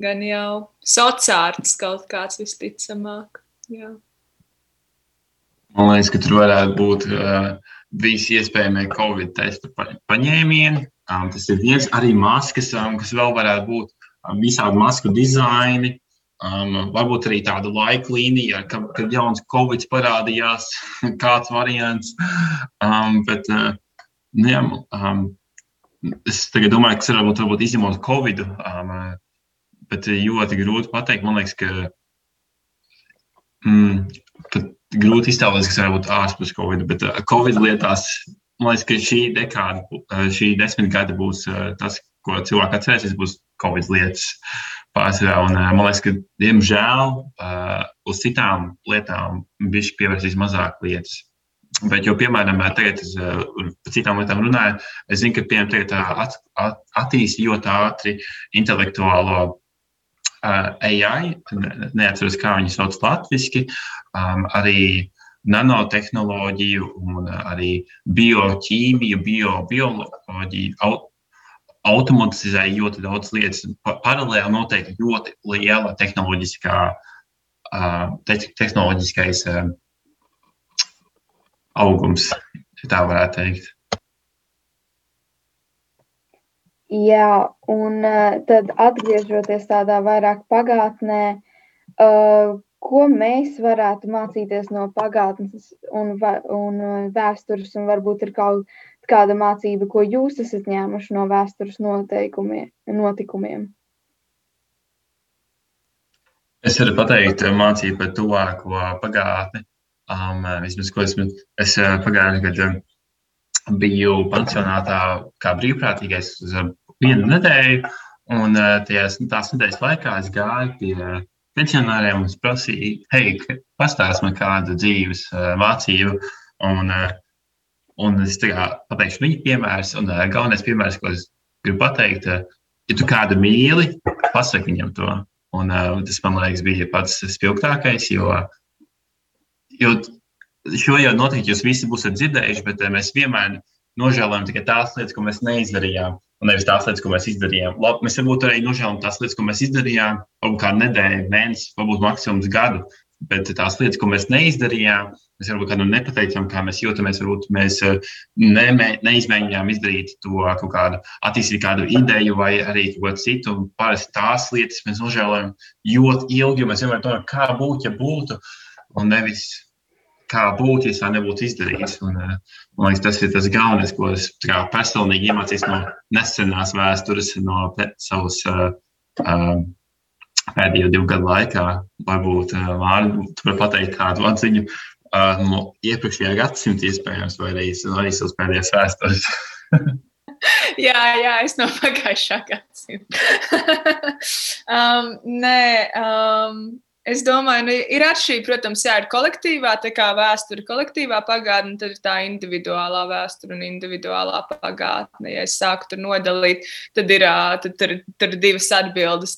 Gan jau sociāls kaut kāds visticamāk. Jā. Man liekas, ka tur varētu būt uh, visi iespējamie Covid testu paņēmieni, Um, tas ir viens arī maskas, um, kas vēl varētu būt um, visādi masku dizaini. Um, varbūt arī tāda laika līnija, kad, kad jauns covid parādījās, [LAUGHS] kāds variants. Um, bet, uh, nu, jā, um, es domāju, ka tas varbūt, varbūt izņemot covid, um, bet ļoti grūti pateikt. Man liekas, ka mm, grūti iztēloties, kas var būt ārpus covid, bet uh, covid lietās man liekas, ka šī dekāda, eh, šī desmit gadi būs eh, tas, ko cilvēki atcerēsies, būs Covid lietas pārsvarā. Un eh, man liekas, ka, diemžēl, uz citām lietām viņš pievērsīs mazāk lietas. Bet, jo, piemēram, tagad par citām lietām runāju, es zinu, ka piemēram, tagad at, at, attīst ļoti ātri intelektuālo AI, neatceros, kā viņu sauc latviešu, um, arī nanotehnoloģiju un arī bioķīmiju, biobioloģiju. Aut automatizēja ļoti daudz lietas. Paralēli noteikti ļoti liela tehnoloģiskā, te tehnoloģiskais augums, ja tā varētu teikt. Jā, un tad atgriežoties tādā vairāk pagātnē, ko mēs varētu mācīties no pagātnes un, un vēstures, un varbūt ir kaut kāda mācība, ko jūs esat ņēmuši no vēstures notikumiem? Es varu pateikt, mācību par tuvāko pagātni. Um, vismaz, ko esmu, es pagājušajā gadā biju pansionātā kā brīvprātīgais uz vienu nedēļu, un tajās, tās nedēļas laikā es gāju pie pensionāriem un prasīja, hei, pastāst man kādu dzīves uh, mācību. Un, uh, un es pateikšu viņu piemērus. Un uh, galvenais piemērs, ko es gribu pateikt, ja tu kādu mīli, pasaki viņam to. Un, tas man liekas, bija pats spilgtākais, jo, jo šo jau noteikti jūs visi būsiet dzirdējuši, bet mēs vienmēr nožēlojam tikai tās lietas, ko mēs neizdarījām, un nevis tās lietas, ko mēs izdarījām. Labi, mēs varbūt arī nožēlojam tās lietas, ko mēs izdarījām, varbūt kā nedēļu, mēnesi, varbūt maksimums gadu. Bet tās lietas, ko mēs neizdarījām, mēs varbūt kādam nepateicām, kā mēs jūtamies. Varbūt mēs ne, neizmēģinājām izdarīt to kaut kādu, attīstīt kādu ideju vai arī kaut ko citu. Parasti tās lietas mēs nožēlojam ļoti ilgi, jo mēs vienmēr domājam, kā būtu, ja būtu, un nevis kā būtu, ja tā nebūtu izdarīts. Un, man liekas, tas ir tas galvenais, ko es personīgi iemācījos no nesenās vēstures, no savas. Uh, uh, pēdējo divu gadu laikā. Varbūt Mārcis, tu vari pateikt kādu atziņu uh, no iepriekšējā gadsimta, iespējams, vai arī, arī savas pēdējās vēstures. [LAUGHS] jā, jā, es no pagājušā gadsimta. [LAUGHS] um, nē, um, Es domāju, nu, ir atšķirība, protams, jā, ir kolektīvā, tā kā vēsture, kolektīvā pagātne, tad ir tā individuālā vēsture un individuālā pagātne. Ja es sāku tur nodalīt, tad ir, tad, tur, tur divas atbildes.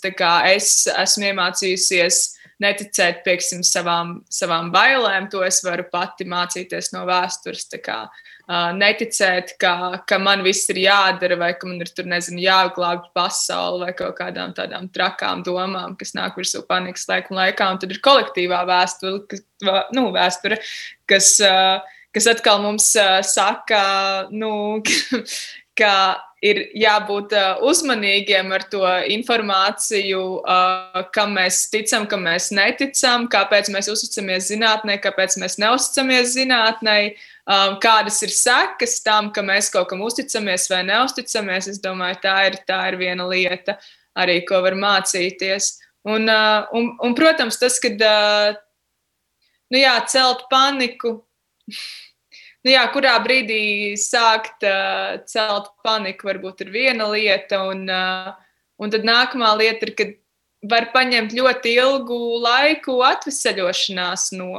Es esmu iemācījusies neticēt pieksim, savām, savām bailēm, to es varu pati mācīties no vēstures neticēt, ka, ka man viss ir jādara, vai ka man ir tur, nezinu, jāglābj pasauli, vai kaut kādām tādām trakām domām, kas nāk virsū panikas laikam laikā. Un tad ir kolektīvā vēsture, kas, nu, vēsture, kas, kas atkal mums saka, nu, [LAUGHS] ka ir jābūt uzmanīgiem ar to informāciju, kam mēs ticam, kam mēs neticam, kāpēc mēs uzticamies zinātnē, kāpēc mēs neusticamies zinātnē um, kādas ir sekas tam, ka mēs kaut kam uzticamies vai neusticamies. Es domāju, tā ir, tā ir viena lieta, arī ko var mācīties. Un, uh, un, un protams, tas, kad uh, nu jā, celt paniku. [LAUGHS] Nu jā, kurā brīdī sākt uh, celt paniku, varbūt ir viena lieta, un, uh, un tad nākamā lieta ir, kad var paņemt ļoti ilgu laiku atvesaļošanās no,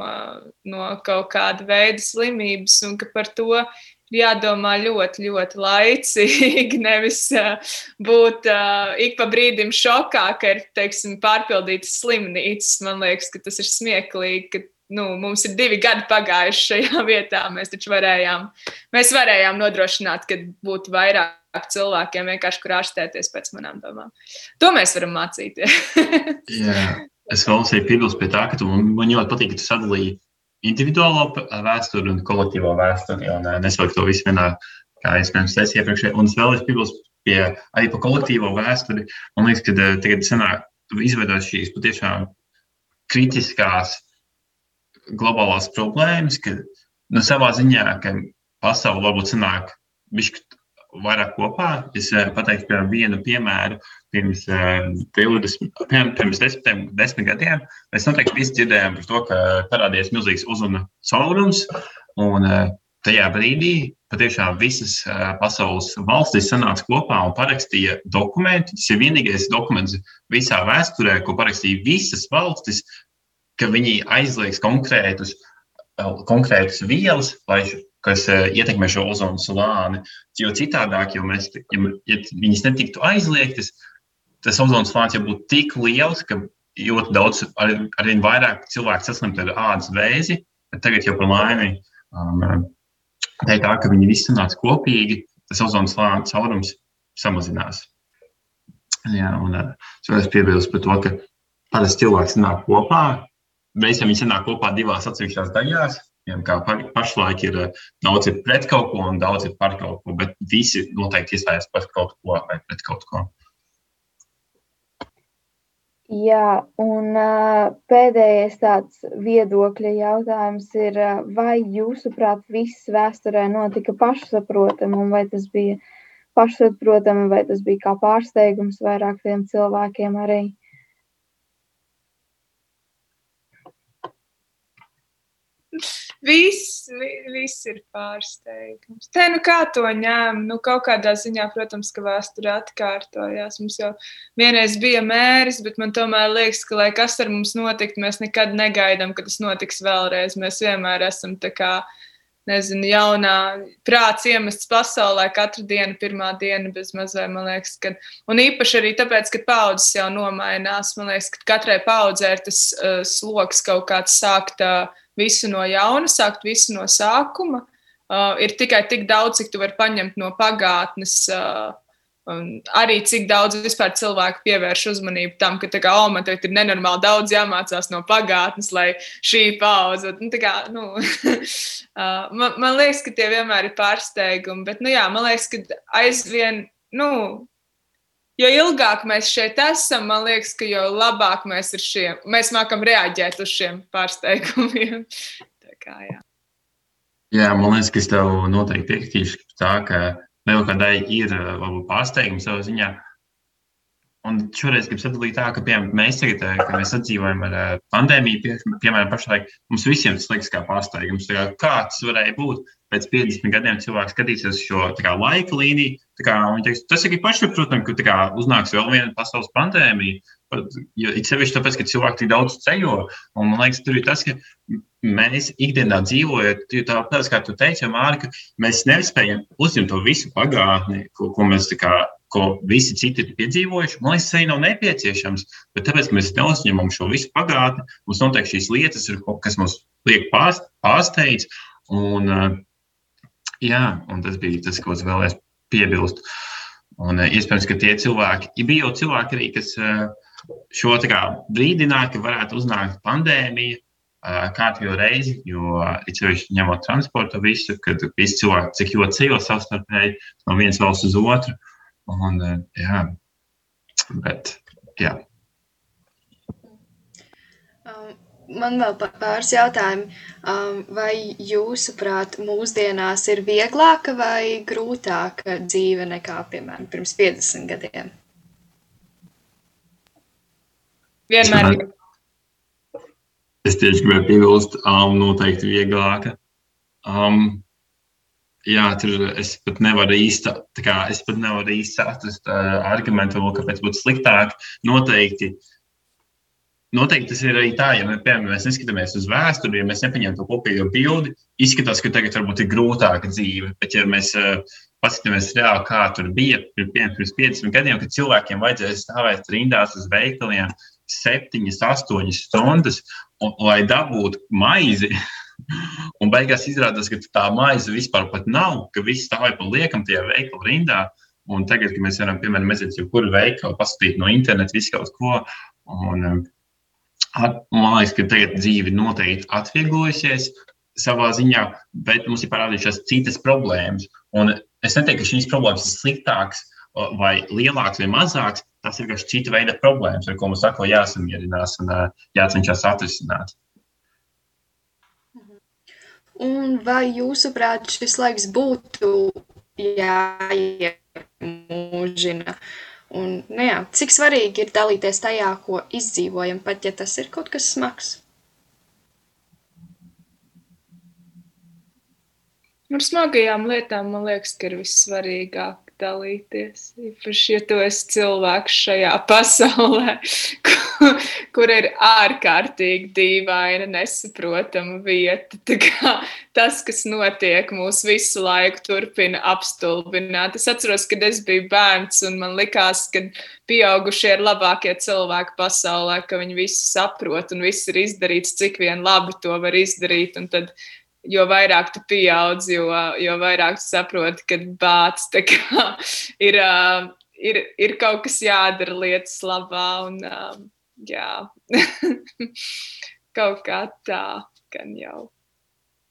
no kaut kāda veida slimības, un ka par to ir jādomā ļoti, ļoti laicīgi. [LAUGHS] Nevis būt ik pa brīdim šokā, ka ir teiksim, pārpildītas slimnīcas. Man liekas, ka tas ir smieklīgi. Ka, nu, mums ir divi gadi pagājuši šajā [LAUGHS] vietā. Mēs taču varējām, mēs varējām nodrošināt, ka būtu vairāk cilvēkiem vienkārši kur ārstēties pēc manām domām. To mēs varam mācīties. [LAUGHS] Jā, es vēlos arī piebilst pie tā, ka tu, man ļoti patīk, ka tu sadalīji individuālo vēsturi un kolektīvo vēsturi. Un nesaukt to visu vienā, kā es pirms teicu iepriekšēji. Un es vēlos piebilst pie, arī par kolektīvo vēsturi. Man liekas, ka tagad sanāk, izveidot šīs patiešām kritiskās globālās problēmas, ka nu, savā ziņā, ka pasaule varbūt sanāk bišķi vairāk kopā. Es eh, pateiktu piemēram, vienu piemēru. Pirms, 20, eh, pirms desmit, desmit gadiem mēs noteikti visi dzirdējām par to, ka parādījās milzīgs uzvana caurums. Un eh, tajā brīdī patiešām visas pasaules valstis sanāca kopā un parakstīja dokumentu. Tas ir vienīgais dokuments visā vēsturē, ko parakstīja visas valstis, ka viņi aizliegs konkrētus, konkrētus vielas, lai kas uh, ietekmē šo ozonu slāni. Jo citādāk, jo mēs, ja, ja viņas netiktu aizliegtas, tas ozonu slānis jau būtu tik liels, ka ļoti daudz, ar, arvien vairāk cilvēku saslimtu ar ādas vēzi. Tagad jau par laimi um, tā ka viņi visi sanāca kopīgi, tas ozonu slānis caurums samazinās. Jā, un uh, es vēlos piebilst par to, ka parasti cilvēks nāk kopā. Reizēm viņi sanāk kopā divās atsevišķās daļās, Kā pašlaik ir eh, daudz ir pret kaut ko un daudz ir par kaut ko, bet visi noteikti iestājas par kaut ko vai pret kaut ko. Jā, un uh, pēdējais tāds viedokļa jautājums ir, uh, vai jūsuprāt viss vēsturē notika pašsaprotami, un vai tas bija pašsaprotami, vai tas bija kā pārsteigums vairākiem cilvēkiem arī? Viss, viss ir pārsteigums. Te nu kā to ņēma? Nu, kaut kādā ziņā, protams, ka vēsture atkārtojās. Mums jau vienreiz bija mēris, bet man tomēr liekas, ka, lai kas ar mums notikt, mēs nekad negaidām, ka tas notiks vēlreiz. Mēs vienmēr esam tā kā nezinu, jaunā prāts iemests pasaulē katru dienu, pirmā diena bez mazliet, man liekas, ka, un īpaši arī tāpēc, ka paudzes jau nomainās, man liekas, ka katrai paudzē ir tas uh, sloks kaut kāds sākt uh, visu no jauna, sākt visu no sākuma. Uh, ir tikai tik daudz, cik tu vari paņemt no pagātnes. Uh, Un arī cik daudz vispār cilvēku pievērš uzmanību tam, ka, kā, oh, man tagad ir nenormāli daudz jāmācās no pagātnes, lai šī paudze. Nu, kā, nu, [LAUGHS] man, man liekas, ka tie vienmēr ir pārsteigumi, bet, nu, jā, man liekas, ka aizvien, nu, jo ilgāk mēs šeit esam, man liekas, ka jo labāk mēs, šiem, mēs mākam reaģēt uz šiem pārsteigumiem. [LAUGHS] Tā kā, jā. jā, man liekas, ka es tev noteikti piekritīšu tā, ka Lielākā ir eh, varbūt pārsteigums savā ziņā. Un šoreiz gribu sadalīt tā, ka, piemēram, mēs tagad, eh, kad mēs sadzīvojam ar eh, pandēmiju, pie, piemēram, pašlaik mums visiem tas liekas kā pārsteigums. Kā, kā tas varēja būt? Pēc 50 gadiem cilvēks skatīsies šo kā, laika līniju. Kā, teiks, tas ir pašsaprotami, ka kā, uznāks vēl viena pasaules pandēmija. Jo it sevišķi tāpēc, ka cilvēki tik daudz ceļo. Un, man liekas, tur ir tas, ka mēs ikdienā dzīvojam, tāpēc, kā tu teici, Mārka, ka mēs nespējam uzņemt to visu pagātni, ko, ko mēs kā, ko visi citi ir piedzīvojuši. Man liekas, tas arī nav nepieciešams. Bet tāpēc, mēs neuzņemam šo visu pagātni, mums noteikti šīs lietas ir, kas mums liek pārsteigts. Un, jā, un tas bija tas, ko es vēlējos piebilst. Un, iespējams, ka tie cilvēki, ja bija jau cilvēki arī, kas uh, šo kā, brīdināja, ka varētu uznākt pandēmija. Kārtējo reizi, jo it sevišķi ņemot transportu visu, kad visi cilvēki cik ļoti ceļo savstarpēji no vienas valsts uz otru. Un, jā, bet, jā. Man vēl pāris jautājumi. Vai jūsuprāt, mūsdienās ir vieglāka vai grūtāka dzīve nekā, piemēram, pirms 50 gadiem? Vienmēr ir. Es tieši gribēju piebilst, um, noteikti vieglāka. Um, jā, tur es pat nevaru īsti, kā, es pat nevaru īsti atrast uh, argumentu, kāpēc būtu sliktāk. Noteikti, noteikti tas ir arī tā, ja mēs, piemēram, mēs neskatāmies uz vēsturi, ja mēs nepaņemam to kopējo bildi, izskatās, ka tagad varbūt ir grūtāka dzīve. Bet, ja mēs uh, paskatāmies reāli, kā tur bija pirms 50 gadiem, kad cilvēkiem vajadzēja stāvēt rindās uz veikaliem, septiņas, astoņas stundas, un, lai dabūtu maizi. [LAUGHS] Un beigās izrādās, ka tā maize vispār nav, ka viss stāv pa liekam tajā veikala rindā. Un tagad, kad mēs varam, piemēram, aiziet uz jebkuru veikalu, paskatīt no interneta visu kaut ko. Un, um, at, man liekas, ka tagad dzīve noteikti atvieglojusies savā ziņā, bet mums ir parādījušās citas problēmas. Un es neteiktu, ka šīs problēmas ir sliktākas vai lielākas vai mazākas, tas ir vienkārši cita veida problēmas, ar ko mums atkal jāsamierinās un jācenšas atrisināt. Un vai jūsuprāt, šis laiks būtu jāiemūžina? Un, nu jā, cik svarīgi ir dalīties tajā, ko izdzīvojam, pat ja tas ir kaut kas smags? Ar smagajām lietām man liekas, ka ir vissvarīgāk dalīties. Īpaši, ja tu esi cilvēks šajā [LAUGHS] pasaulē, kur, kur ir ārkārtīgi dīvaina, nesaprotama vieta. Tas, kas notiek, mūs visu laiku turpina apstulbināt. Es atceros, kad es biju bērns, un man likās, ka pieaugušie ir labākie cilvēki pasaulē, ka viņi visu saprot un viss ir izdarīts, cik vien labi to var izdarīt. Un tad jo vairāk tu pieaudz, jo, jo vairāk tu saproti, ka bāts [LAUGHS] ir, ir, ir kaut kas jādara lietas labā. Un, jā, [LAUGHS] kaut kā tā, gan jau.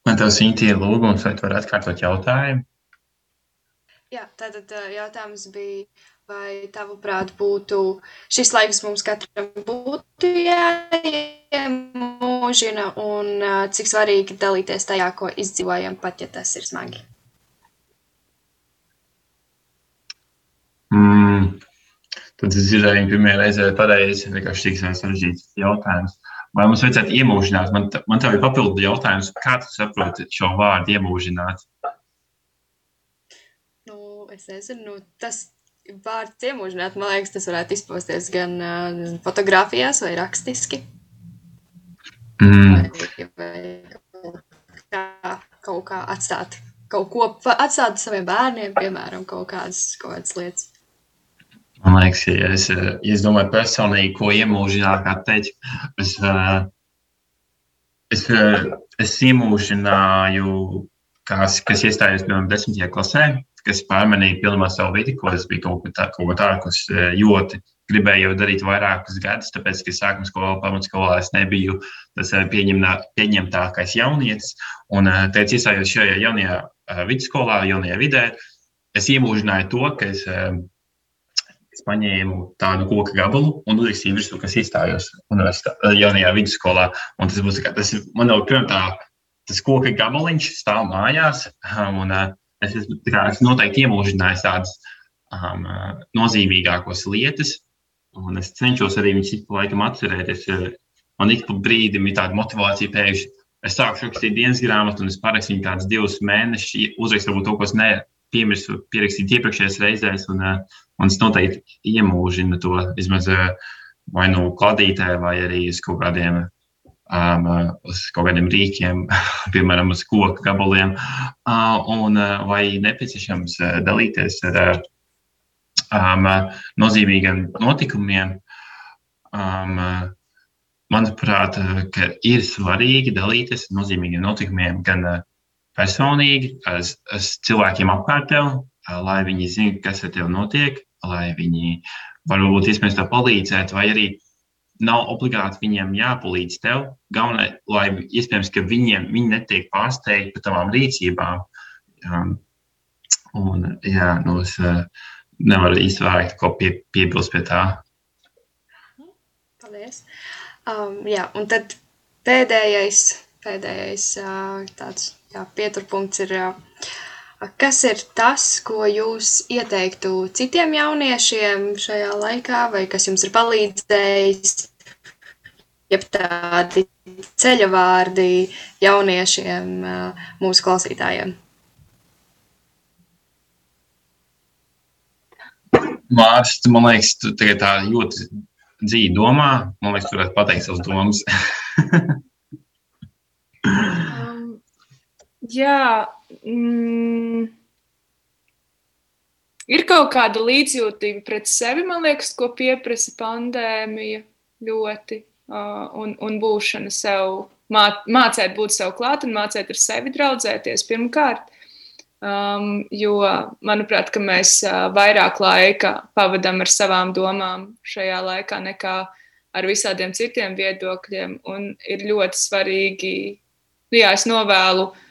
Man tev Sintīja lūgums, vai tu vari atkārtot jautājumu? Jā, tātad jautājums bija, vai tavuprāt būtu šis laiks mums katram būtu jāiemūžina un cik svarīgi dalīties tajā, ko izdzīvojam, pat ja tas ir smagi? Mm, tad es dzirdēju, pirmie reizē pareizi, vienkārši tik sarežģīts jautājums. Vai mums vajadzētu iemūžināt? Man, man tev ir papildu jautājums, kā tu saproti šo vārdu iemūžināt? Nu, es nezinu, nu, tas vārds iemūžināt, man liekas, tas varētu izpausties gan uh, fotografijās vai rakstiski. Mm. Vai, vai kā, kaut kā atstāt kaut ko, atstāt saviem bērniem, piemēram, kaut kādas, kaut kādas lietas. Man liekas, ja es, ja es domāju, personīgi, ko iemūžināt, kā teikt, es, es, es iemūžināju, kas, kas iestājās, piemēram, desmitajā klasē, kas pārmanīja pilnībā savu vidi, ko es biju kaut ko tādu, ko tā, kas ļoti gribēju darīt vairākus gadus, tāpēc, ka sākuma skolā, pamatskolā es nebiju tas pieņemtākais jaunietis. Un teicu, iestājos šajā jaunajā vidusskolā, jaunajā vidē, es iemūžināju to, ka es, es paņēmu tādu koku gabalu un uzrakstīju virsū, kas izstājos jaunajā vidusskolā. Un tas būs tas, man jau pirmā tā, tas koka gabaliņš stāv mājās. [LAUGHS] Un, es, kā, es noteikti iemūžināju tādas um, nozīmīgākās lietas, un es cenšos arī viņus ik pa laikam atcerēties. Man ik pa brīdim ir tāda motivācija pēkšņi es sāku rakstīt dienas grāmatu, un es parakstīju kādus divus mēnešus, uzrakstu varbūt to, ko es nepiemirsu pierakstīt iepriekšējās reizēs, un, uh, un es noteikti iemūžinu to vismaz uh, vai nu kladītē, vai arī uz kaut kādiem. Um, uz kaut kādiem rīkiem, [LAUGHS] piemēram, uz koku gabaliem, uh, un uh, vai nepieciešams uh, dalīties ar um, nozīmīgiem notikumiem, um, manuprāt, eh, ir svarīgi dalīties ar nozīmīgiem notikumiem gan personīgi, ar, ar cilvēkiem apkārt tev, lai viņi zinātu, kas ar tevi notiek, lai viņi varbūt iespējams tev palīdzētu, vai arī nav obligāti viņiem jāpalīdz tev. Galvenais, lai iespējams, ka viņiem viņi netiek pārsteigti par tavām rīcībām. Um, un, jā, nu, es uh, nevaru īsti vairāk ko pie, piebilst pie tā. Paldies! Um, jā, un tad pēdējais, pēdējais uh, tāds jā, pieturpunkts ir, uh, kas ir tas, ko jūs ieteiktu citiem jauniešiem šajā laikā, vai kas jums ir palīdzējis, jeb tādi ceļa vārdi jauniešiem, mūsu klausītājiem? Mārcis, man liekas, tu tagad tā ļoti dzīvi domā, man liekas, tur varētu pateikt savas domas. [LAUGHS] jā, mm, ir kaut kāda līdzjūtība pret sevi, man liekas, ko pieprasa pandēmija ļoti. Uh, un, un būšana sev, mā, mācīt būt sev klāt un mācīt ar sevi draudzēties pirmkārt. Um, jo, manuprāt, mēs uh, vairāk laika pavadām ar savām domām šajā laikā nekā ar visādiem citiem viedokļiem. Un ir ļoti svarīgi, nu, jā, es novēlu mācīt,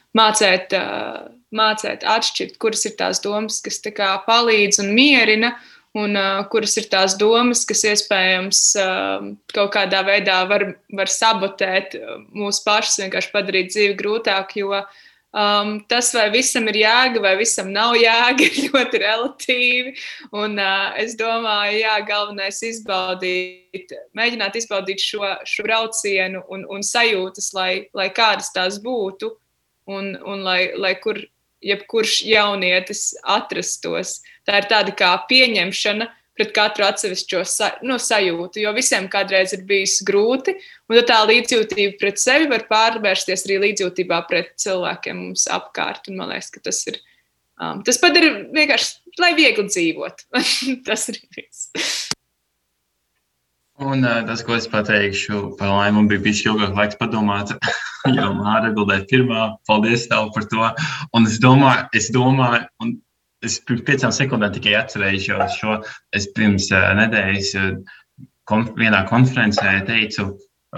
uh, mācīt atšķirt, kuras ir tās domas, kas kā, palīdz un mierina, un kuras ir tās domas, kas iespējams kaut kādā veidā var, var sabotēt mūsu pašus, vienkārši padarīt dzīvi grūtāku. Jo Um, tas, vai visam ir jēga, vai visam nav jēga, ir [LAUGHS] ļoti relatīvi. Un, uh, es domāju, jā, galvenais ir izbaudīt, mēģināt izbaudīt šo, šo braucienu un, un sajūtas, lai, lai kādas tās būtu, un, un lai, lai kur jebkurš jaunietis atrastos. Tā ir tāda kā pieņemšana, pret katru atsevišķo sa, no, sajūtu, jo visiem kādreiz ir bijis grūti, un tā līdzjūtība pret sevi var pārvērsties arī līdzjūtībā pret cilvēkiem mums apkārt. Un man liekas, ka tas ir. Um, tas padara vienkārši, lai viegli dzīvot. [LAUGHS] tas ir viss. Un uh, tas, ko es pateikšu, par laimi, man bija bijis ilgāk laiks padomāt, [LAUGHS] jo Māra atbildēja pirmā. Paldies tev par to. Un es domāju, es domāju, un es pirms piecām sekundēm tikai atcerējos šo. Es pirms uh, nedēļas konf vienā konferencē teicu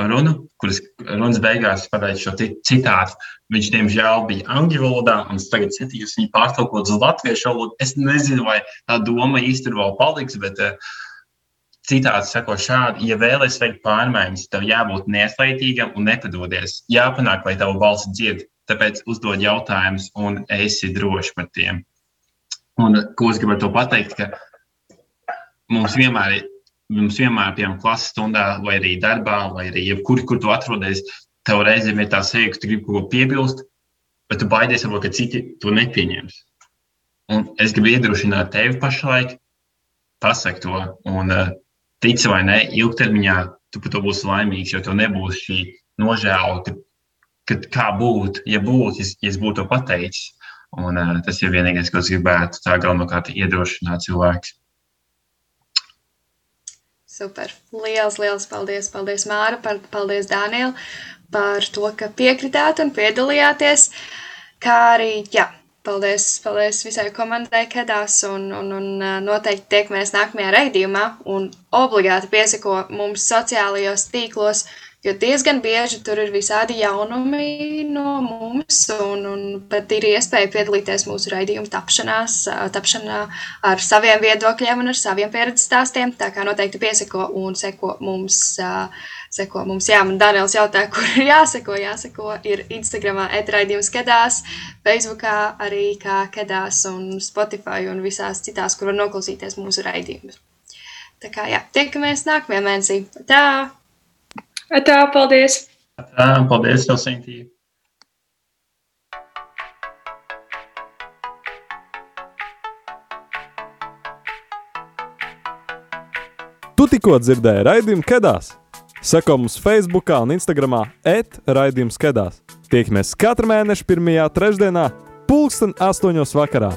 runu, kuras runas beigās pateicu šo citātu. Viņš, diemžēl, bija angļu valodā, un es tagad centos viņu pārtulkot uz latviešu valodu. Es nezinu, vai tā doma īstenībā vēl paliks, bet uh, citāts sako šādi: ja vēlaties veikt pārmaiņas, tev jābūt neslaitīgam un nepadodies. Jāpanāk, lai tavu balsi dzird. Tāpēc uzdod jautājumus un esi drošs par tiem. Un ko es gribētu pateikt, ka mums vienmēr ir. Mums vienmēr, piemēram, klases stundā, vai arī darbā, vai arī jebkur, kur tu atrodies, tev reizēm ir tā sajūta, ka tu gribi kaut ko piebilst, bet tu baidies, varbūt, ka citi to nepieņems. Un es gribu iedrošināt tevi pašlaik, pasakt to, un uh, tici vai nē, ilgtermiņā tu par to būsi laimīgs, jo tev nebūs šī nožēla, ka kad, kā būtu, ja būtu, ja, es būtu to pateicis. Un, uh, tas ir vienīgais, ko es gribētu tā galvenokārt iedrošināt cilvēkus. Super. Lielas, liels paldies. Paldies, Māra, par, paldies, Dānijā, par to, ka piekritāt un piedalījāties. Kā arī, jā, paldies, paldies visai komandai, Kedās, un, un, un noteikti tiekamies nākamajā raidījumā. Un obligāti piesako mums sociālajos tīklos, Jo diezgan bieži tur ir visādi jaunumi no mums, un, un pat ir iespēja piedalīties mūsu raidījuma tapšanās, tapšanā ar saviem viedokļiem un ar saviem pieredzes stāstiem. Tā kā noteikti piesako un seko mums. Seko mums, jā, man Daniels jautā, kur ir jāseko. Jāseko ir Instagramā, etraidījums kedās, Facebookā arī kā kedās un Spotify un visās citās, kur var noklausīties mūsu raidījumus. Tā kā jā, tiekamies nākamajā mēnesī. Tā! Tā, paldies! Tā, paldies, Helsinkī! Tu tikko dzirdēji raidījumu Kedās. Seko mums Facebook un Instagram etraidījums Kedās. Tiekamies katru mēnešu pirmajā trešdienā, pulksten astoņos vakarā.